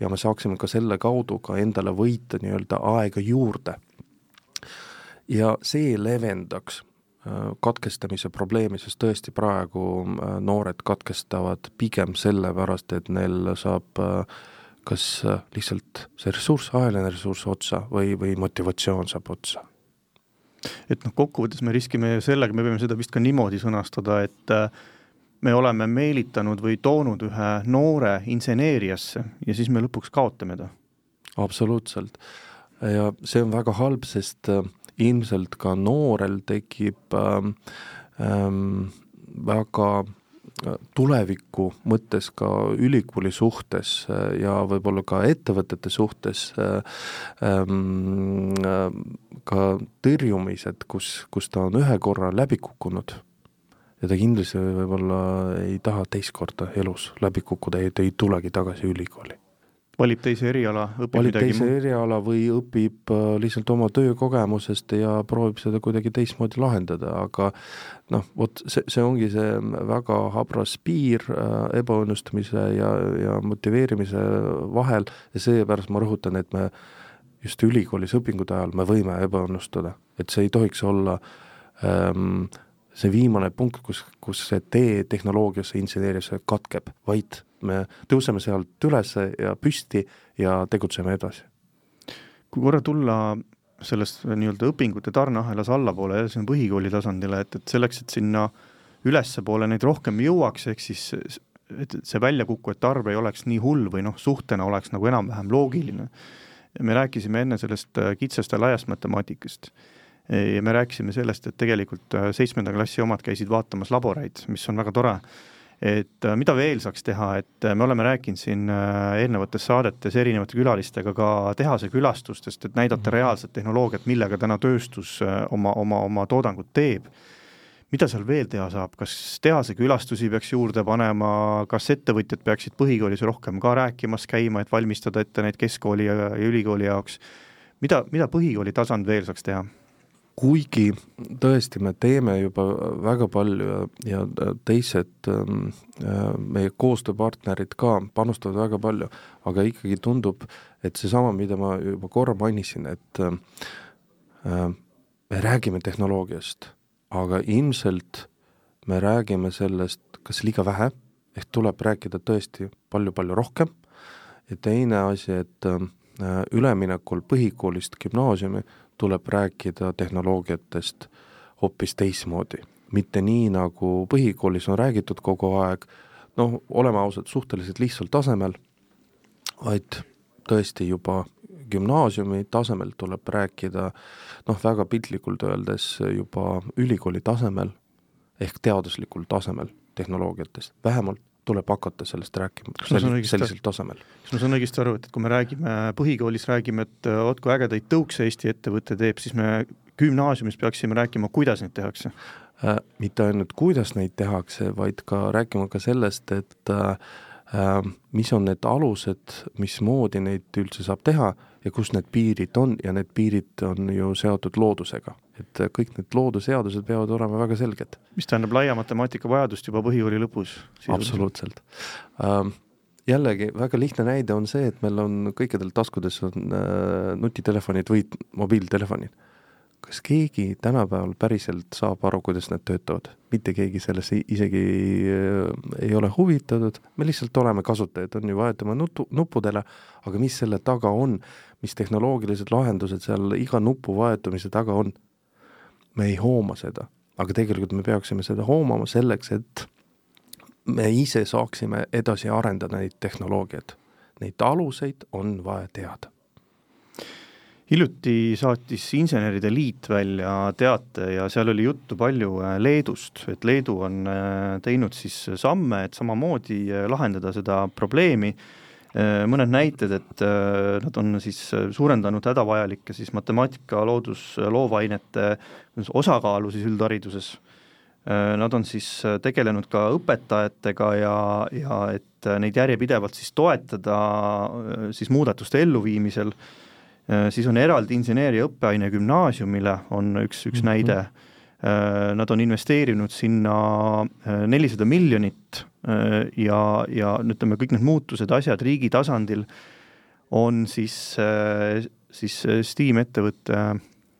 ja me saaksime ka selle kaudu ka endale võita nii-öelda aega juurde. ja see leevendaks äh, katkestamise probleemi, sest tõesti praegu äh, noored katkestavad pigem sellepärast, et neil saab äh, kas äh, lihtsalt see ressurss, ajaline ressurss otsa või, või motivatsioon saab otsa? et noh, kokkuvõttes me riskime sellega, me võime seda vist ka niimoodi sõnastada, et äh, me oleme meelitanud või toonud ühe noore inseneeriasse ja siis me lõpuks kaotame ta. absoluutselt. ja see on väga halb, sest äh, ilmselt ka noorel tekib ähm, ähm, väga tuleviku mõttes ka ülikooli suhtes äh, ja võib-olla ka ettevõtete suhtes äh, ähm, äh, ka tõrjumised, kus, kus ta on ühe korra läbi kukkunud. Ja ta kindlasti võib-olla ei taha teist korda elus läbi kukkuda ja ta ei tulegi tagasi ülikooli valib teise eriala, õpib valib midagi teise eriala või õpib äh, lihtsalt oma töökogemusest ja proovib seda kuidagi teistmoodi lahendada, aga noh, vot see, see ongi see väga habras piir äh, ebaõnnestumise ja, ja motiveerimise vahel ja seepärast ma rõhutan, et me just ülikoolis õpingute ajal me võime ebaõnnestuda, et see ei tohiks olla ähm, see viimane punkt, kus, kus see tee tehnoloogiasse, inseneeriasse katkeb, vaid me tõuseme sealt üles ja püsti ja tegutseme edasi. kui korra tulla sellest nii-öelda õpingute tarneahelas allapoole, sinna põhikooli tasandile, et, et selleks, et sinna ülespoole neid rohkem jõuaks, ehk siis et see väljakukkujate arv ei oleks nii hull või noh, suhtena oleks nagu enam-vähem loogiline. me rääkisime enne sellest kitsast ja laiast matemaatikast ja me rääkisime sellest, et tegelikult seitsmenda klassi omad käisid vaatamas laboreid, mis on väga tore et äh, mida veel saaks teha, et äh, me oleme rääkinud siin äh, eelnevates saadetes erinevate külalistega ka tehase külastustest, et näidata mhm. reaalset tehnoloogiat, millega täna tööstus oma, oma, oma toodangut teeb. mida seal veel teha saab, kas tehase külastusi peaks juurde panema, kas ettevõtjad peaksid põhikoolis rohkem ka rääkimas käima, et valmistada ette neid keskkooli ja, ja ülikooli jaoks, mida, mida põhikooli tasand veel saaks teha? Kuigi tõesti, me teeme juba väga palju ja, ja teised ähm, äh, meie koostööpartnerid ka panustavad väga palju, aga ikkagi tundub, et seesama, mida ma juba korra mainisin, et äh, me räägime tehnoloogiast, aga ilmselt me räägime sellest kas liiga vähe, ehk tuleb rääkida tõesti palju-palju rohkem, ja teine asi, et äh, üleminekul põhikoolist gümnaasiumi tuleb rääkida tehnoloogiatest hoopis teistmoodi. mitte nii, nagu põhikoolis on räägitud kogu aeg, noh, oleme ausad, suhteliselt lihtsal tasemel, vaid tõesti juba gümnaasiumi tasemel tuleb rääkida noh, väga piltlikult öeldes juba ülikooli tasemel ehk teaduslikul tasemel tehnoloogiatest, vähemalt tuleb hakata sellest rääkima sel-, sellisel tasemel. kas ma saan õigesti aru, et, et kui me räägime põhikoolis, räägime, et vot kui ägedaid tõukse Eesti ettevõte teeb, siis me gümnaasiumis peaksime rääkima, kuidas neid tehakse äh,? Mitte ainult, kuidas neid tehakse, vaid ka rääkima ka sellest, et äh, äh mis on need alused, mismoodi neid üldse saab teha ja kus need piirid on ja need piirid on ju seotud loodusega et kõik need loodusseadused peavad olema väga selged. mis tähendab laia matemaatika vajadust juba põhikooli lõpus? absoluutselt ähm, jällegi väga lihtne näide on see, et meil on kõikidel taskudes on äh, nutitelefonid või mobiiltelefonid. kas keegi tänapäeval päriselt saab aru, kuidas need töötavad? mitte keegi sellesse isegi äh, ei ole huvitatud, me lihtsalt oleme kasutajad, on ju, vajutame nutu, nuppudele, aga mis selle taga on, mis tehnoloogilised lahendused seal iga nupu vajutamise taga on me ei hooma seda, aga tegelikult me peaksime seda hoomama selleks, et me ise saaksime edasi arendada neid tehnoloogiaid. Neid aluseid on vaja teada. Hiljuti saatis Inseneride Liit välja teate ja seal oli juttu palju äh, Leedust, et Leedu on äh, teinud siis samme, et samamoodi äh, lahendada seda probleemi. Mõned näited, et nad on siis suurendanud hädavajalikke siis matemaatika, loodus, loovainete osakaalu siis üldhariduses. Nad on siis tegelenud ka õpetajatega ja, ja et neid järjepidevalt siis toetada siis muudatuste elluviimisel, siis on eraldi inseneeria õppeaine gümnaasiumile, on üks, üks mm -hmm. näide Äh, nad on investeerinud sinna äh, nelisada miljonit äh, ja, ja ütleme, kõik need muutused, asjad riigi tasandil on siis, siis STEAM ettevõtte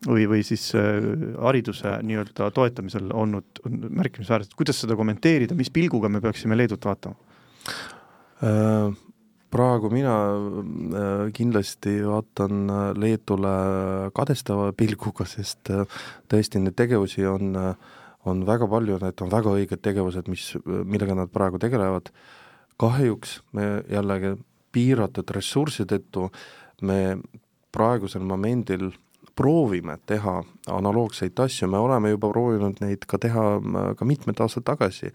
või, või siis hariduse nii-öelda toetamisel olnud märkimisväärselt, kuidas seda kommenteerida, mis pilguga me peaksime Leedut vaatama? praegu mina äh, kindlasti vaatan äh, Leedule kadestava pilguga, sest äh, tõesti neid tegevusi on, on väga palju, need on väga õiged tegevused, mis, millega nad praegu tegelevad. kahjuks me jällegi piiratud ressursside tõttu me praegusel momendil proovime teha analoogseid asju, me oleme juba proovinud neid ka teha ka mitmed aastad tagasi.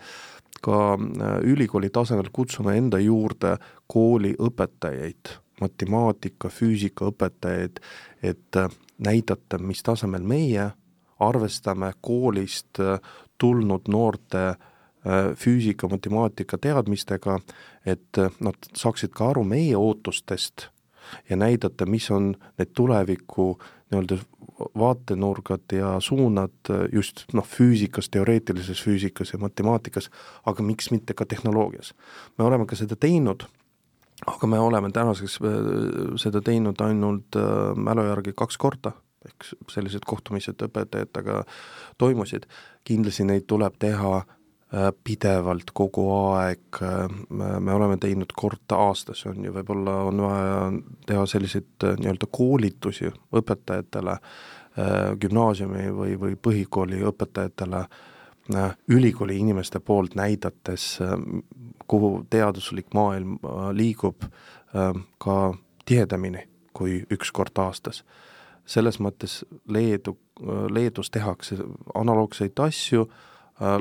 Ka äh, ülikooli tasemel kutsume enda juurde kooli õpetajaid, matemaatika, füüsika õpetajaid, et äh, näidata, mis tasemel meie arvestame koolist äh, tulnud noorte füüsika, matemaatika teadmistega, et nad saaksid ka aru meie ootustest ja näidata, mis on need tuleviku nii-öelda vaatenurgad ja suunad just noh, füüsikas, teoreetilises füüsikas ja matemaatikas, aga miks mitte ka tehnoloogias. me oleme ka seda teinud, aga me oleme tänaseks äh, seda teinud ainult äh, mälu järgi kaks korda, ehk sellised kohtumised õpetajatega toimusid, kindlasti neid tuleb teha pidevalt kogu aeg, äh, me oleme teinud kord aastas, on ju, võib-olla on vaja teha selliseid äh, nii-öelda koolitusi õpetajatele, gümnaasiumi või, või põhikooli õpetajatele, ülikooli inimeste poolt näidates, kuhu teaduslik maailm liigub ka tihedamini kui üks kord aastas. selles mõttes Leedu, Leedus tehakse analoogseid asju,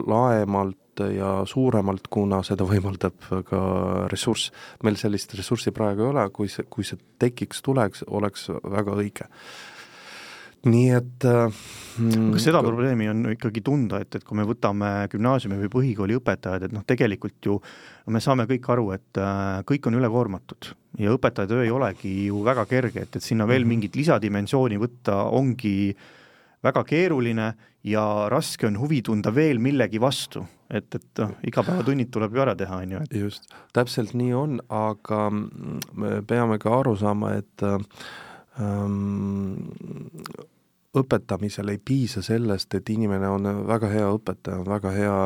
laemalt ja suuremalt, kuna seda võimaldab ka ressurss. meil sellist ressurssi praegu ei ole, kui see, kui see tekiks, tuleks, oleks väga õige nii et mm, kas seda probleemi on ikkagi tunda, et, et kui me võtame gümnaasiumi või põhikooli õpetajad, et noh, tegelikult ju me saame kõik aru, et äh, kõik on ülekoormatud ja õpetaja töö ei olegi ju väga kerge, et, et sinna veel mhm. mingit lisadimensiooni võtta ongi väga keeruline ja raske on huvi tunda veel millegi vastu, et, et noh, igapäevatunnid tuleb ju ära teha, on ju. just, täpselt nii on, aga me peame ka aru saama, et ähm, õpetamisel ei piisa sellest, et inimene on väga hea õpetaja, väga hea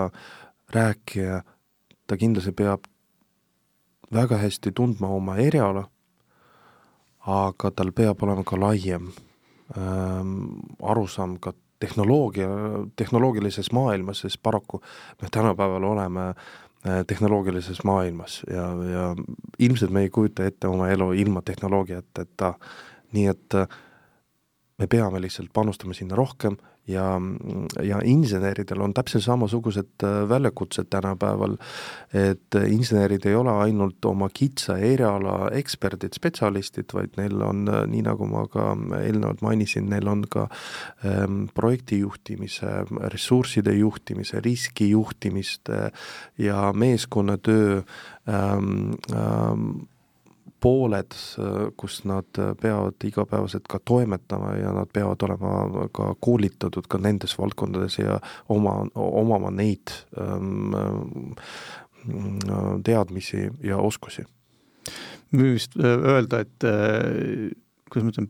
rääkija, ta kindlasti peab väga hästi tundma oma eriala, aga tal peab olema ka laiem arusaam ka tehnoloogia, tehnoloogilises maailmas, sest paraku me tänapäeval oleme äh, tehnoloogilises maailmas ja, ja ilmselt me ei kujuta ette oma elu ilma tehnoloogiateta, nii et äh, me peame lihtsalt panustama sinna rohkem ja, ja inseneridel on täpselt samasugused äh, väljakutsed tänapäeval, et insenerid ei ole ainult oma kitsa eriala eksperdid, spetsialistid, vaid neil on, äh, nii nagu ma ka eelnevalt mainisin, neil on ka ähm, projekti juhtimise, ressursside juhtimise, riski juhtimist äh, ja meeskonnatöö ähm, ähm, pooled, kus nad peavad igapäevaselt ka toimetama ja nad peavad olema ka koolitatud ka nendes valdkondades ja oma, omama neid ähm, teadmisi ja oskusi. just öelda, et äh, kuidas ma ütlen,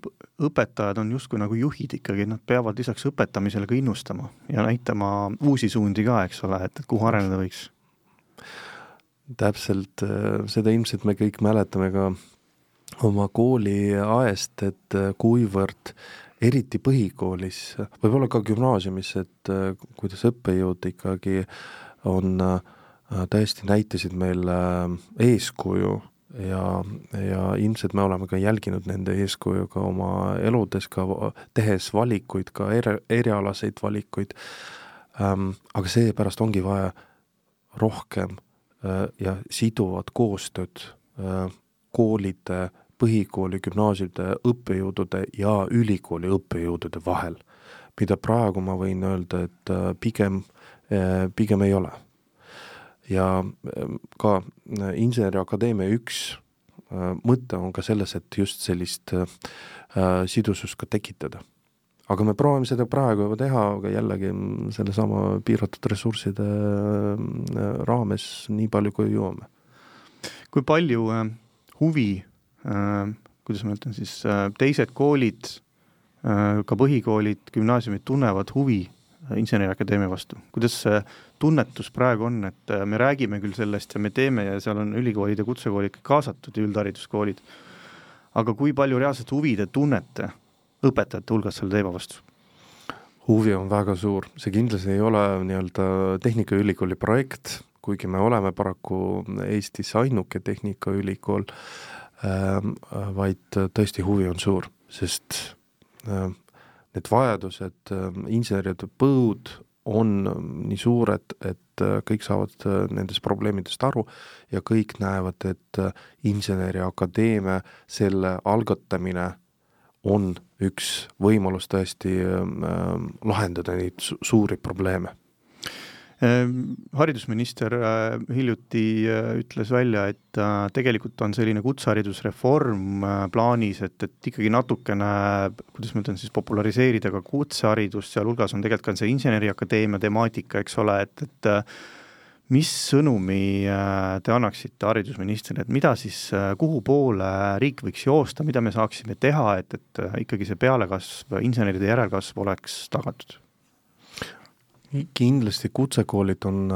õpetajad on justkui nagu juhid ikkagi, nad peavad lisaks õpetamisele ka innustama ja näitama uusi suundi ka, eks ole, et, et kuhu areneda võiks täpselt, äh, seda ilmselt me kõik mäletame ka oma kooliaest, et äh, kuivõrd eriti põhikoolis, võib-olla ka gümnaasiumis, et äh, kuidas õppejõud ikkagi on, tõesti näitasid meile eeskuju ja, ja ilmselt me oleme ka jälginud nende eeskuju ka oma eludes, ka tehes valikuid, ka eri, erialaseid valikuid. Ähm,, aga seepärast ongi vaja rohkem ja siduvat koostööd äh, koolide, põhikooli, gümnaasiumide õppejõudude ja ülikooli õppejõudude vahel, mida praegu ma võin öelda, et äh, pigem, pigem ei ole. ja ka Inseneriakadeemia üks mõte on ka selles, et just sellist sidusust ka tekitada aga me proovime seda praegu juba teha, aga jällegi sellesama piiratud ressursside äh, raames nii palju, kui jõuame. kui palju äh, huvi äh,, kuidas ma ütlen siis äh,, teised koolid äh,, ka põhikoolid, gümnaasiumid tunnevad huvi äh, Inseneriakadeemia vastu, kuidas see tunnetus praegu on, et me räägime küll sellest ja me teeme ja seal on ülikoolid ja kutsekoolid üldhariduskoolid, üldhariduskoolid, aga kui palju reaalset huvi te tunnete õpetajate hulgas selle teema vastu? huvi on väga suur, see kindlasti ei ole nii-öelda Tehnikaülikooli projekt, kuigi me oleme paraku Eestis ainuke Tehnikaülikool äh,, vaid tõesti huvi on suur, sest äh, need vajadused äh,, inseneride põud on nii suured, et äh, kõik saavad äh, nendest probleemidest aru ja kõik näevad, et äh, Inseneriakadeemia, selle algatamine on üks võimalus tõesti äh, lahendada neid su suuri probleeme. Ehm, haridusminister äh, hiljuti äh, ütles välja, et äh, tegelikult on selline kutseharidusreform plaanis, et, et ikkagi natukene, kuidas ma ütlen siis, populariseerida ka kutseharidust, sealhulgas on tegelikult ka see Inseneriakadeemia temaatika, eks ole, et, et mis sõnumi äh, te annaksite haridusministrile, et mida siis, äh, kuhu poole riik võiks joosta, mida me saaksime teha, et, et äh, ikkagi see pealekasv, inseneride järelkasv oleks tagatud? kindlasti kutsekoolid on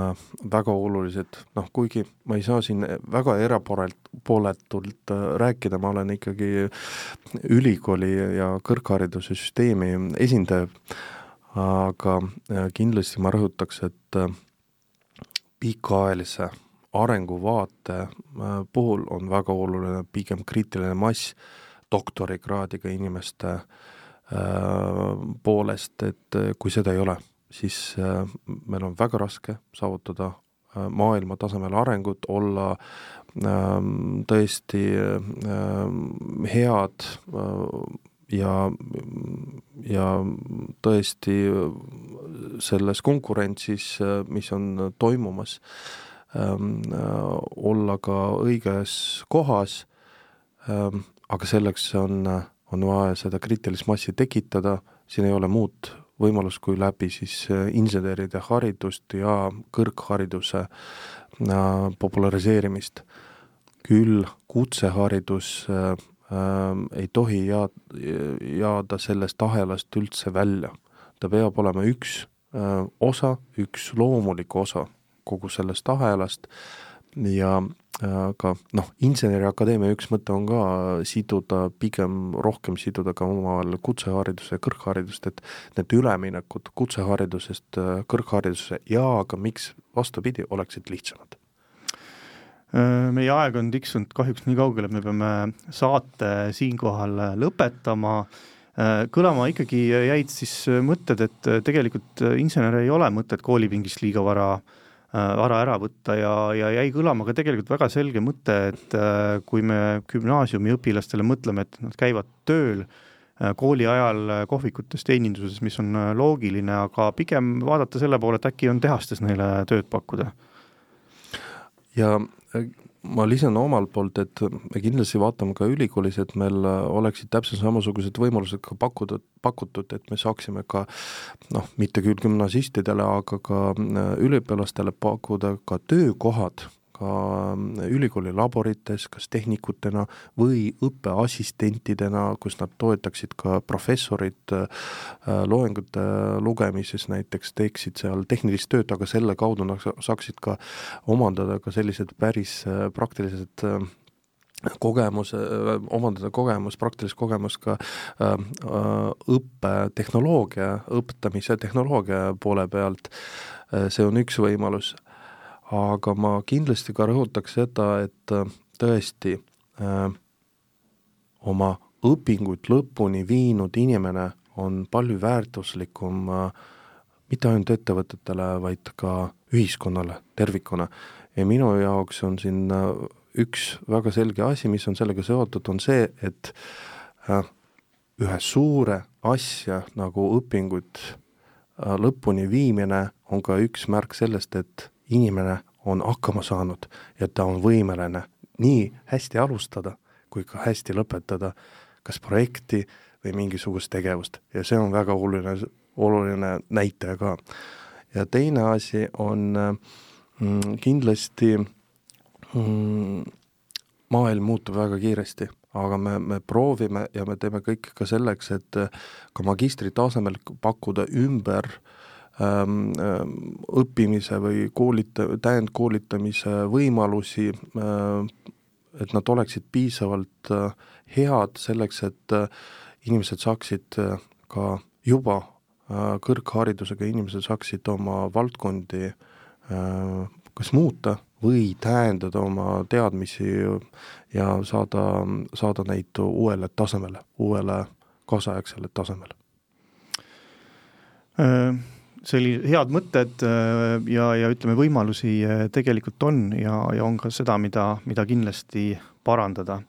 väga olulised, noh kuigi ma ei saa siin väga erapooletult rääkida, ma olen ikkagi ülikooli ja kõrghariduse süsteemi esindaja, aga kindlasti ma rõhutaks, et pikaajalise arenguvaate äh, puhul on väga oluline pigem kriitiline mass doktorikraadiga inimeste äh, poolest, et äh, kui seda ei ole, siis meil on väga raske saavutada maailma tasemel arengut, olla tõesti head ja, ja tõesti selles konkurentsis, mis on toimumas, ähm, olla ka õiges kohas, ähm, aga selleks on, on vaja seda kriitilist massi tekitada, siin ei ole muud võimalus kui läbi siis inseneride haridust ja kõrghariduse populariseerimist. küll kutseharidus äh, ei tohi jaa-, jääda sellest ahelast üldse välja. ta peab olema üks äh, osa, üks loomulik osa kogu sellest ahelast ja aga noh, Inseneriakadeemia üks mõte on ka siduda, pigem rohkem siduda ka omavahel kutsehariduse ja kõrgharidust, et need üleminekud kutseharidusest kõrghariduse ja ka miks vastupidi, oleksid lihtsamad meie aeg on tiksunud kahjuks nii kaugele, et me peame saate siinkohal lõpetama. Äh, kõlama ikkagi jäid siis mõtted, et tegelikult insenere ei ole mõtet koolipingist liiga vara, äh, vara ära võtta ja, ja jäi kõlama ka tegelikult väga selge mõte, et kui me gümnaasiumi õpilastele mõtleme, et nad käivad tööl kooli ajal kohvikutes, teeninduses, mis on loogiline, aga pigem vaadata selle poole, et äkki on tehastes neile tööd pakkuda ja äh, ma lisan omalt poolt, et me kindlasti vaatame ka ülikoolis, et meil oleksid täpselt samasugused võimalused ka pakkuda, pakutud, et me saaksime ka noh, mitte küll gümnasistidele, aga ka äh, üliõpilastele pakkuda ka töökohad ka ülikooli laborites, kas tehnikutena või õppeassistentidena, kus nad toetaksid ka professorit äh, loengute lugemises näiteks, teeksid seal tehnilist tööd, aga selle kaudu nad saaksid ka omandada ka sellised päris äh, praktilised äh, kogemus, omandada kogemus, praktilist kogemust ka äh, õppetehnoloogia, õpetamise tehnoloogia poole pealt, see on üks võimalus aga ma kindlasti ka rõhutaks seda, et äh, tõesti äh, oma õpinguid lõpuni viinud inimene on palju väärtuslikum äh, mitte ainult ettevõtetele, vaid ka ühiskonnale tervikuna. ja minu jaoks on siin üks väga selge asi, mis on sellega seotud, on see, et ühe suure asja nagu õpingut äh, lõpuni viimine on ka üks märk sellest, et inimene on hakkama saanud ja ta on võimeline nii hästi alustada kui ka hästi lõpetada kas projekti või mingisugust tegevust ja see on väga oluline, oluline näitaja ka. ja teine asi on mm, kindlasti mm, maailm muutub väga kiiresti, aga me, me proovime ja me teeme kõik ka selleks, et ka magistri tasemel pakkuda ümber äh, õppimise või koolita-, täiendkoolitamise võimalusi, äh, et nad oleksid piisavalt äh, head selleks, et äh, inimesed saaksid ka juba kõrgharidusega inimesed saaksid oma valdkondi kas muuta või tähendada oma teadmisi ja saada, saada neid uuele tasemele, uuele kaasaegsele tasemele selli-, head mõtted äh, ja, ja ütleme, võimalusi äh, tegelikult on ja, ja on ka seda, mida, mida kindlasti parandada.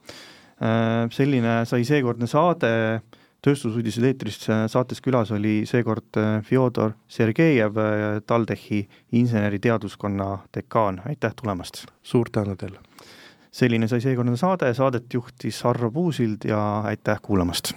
Äh, selline sai seekordne saade, tööstusuudised eetris, saates külas oli seekord Fjodor Sergejev, TalTechi inseneriteaduskonna dekaan, aitäh tulemast! suur tänu teile! selline sai seekordne saade, saadet juhtis Arvo Puusild ja aitäh kuulamast!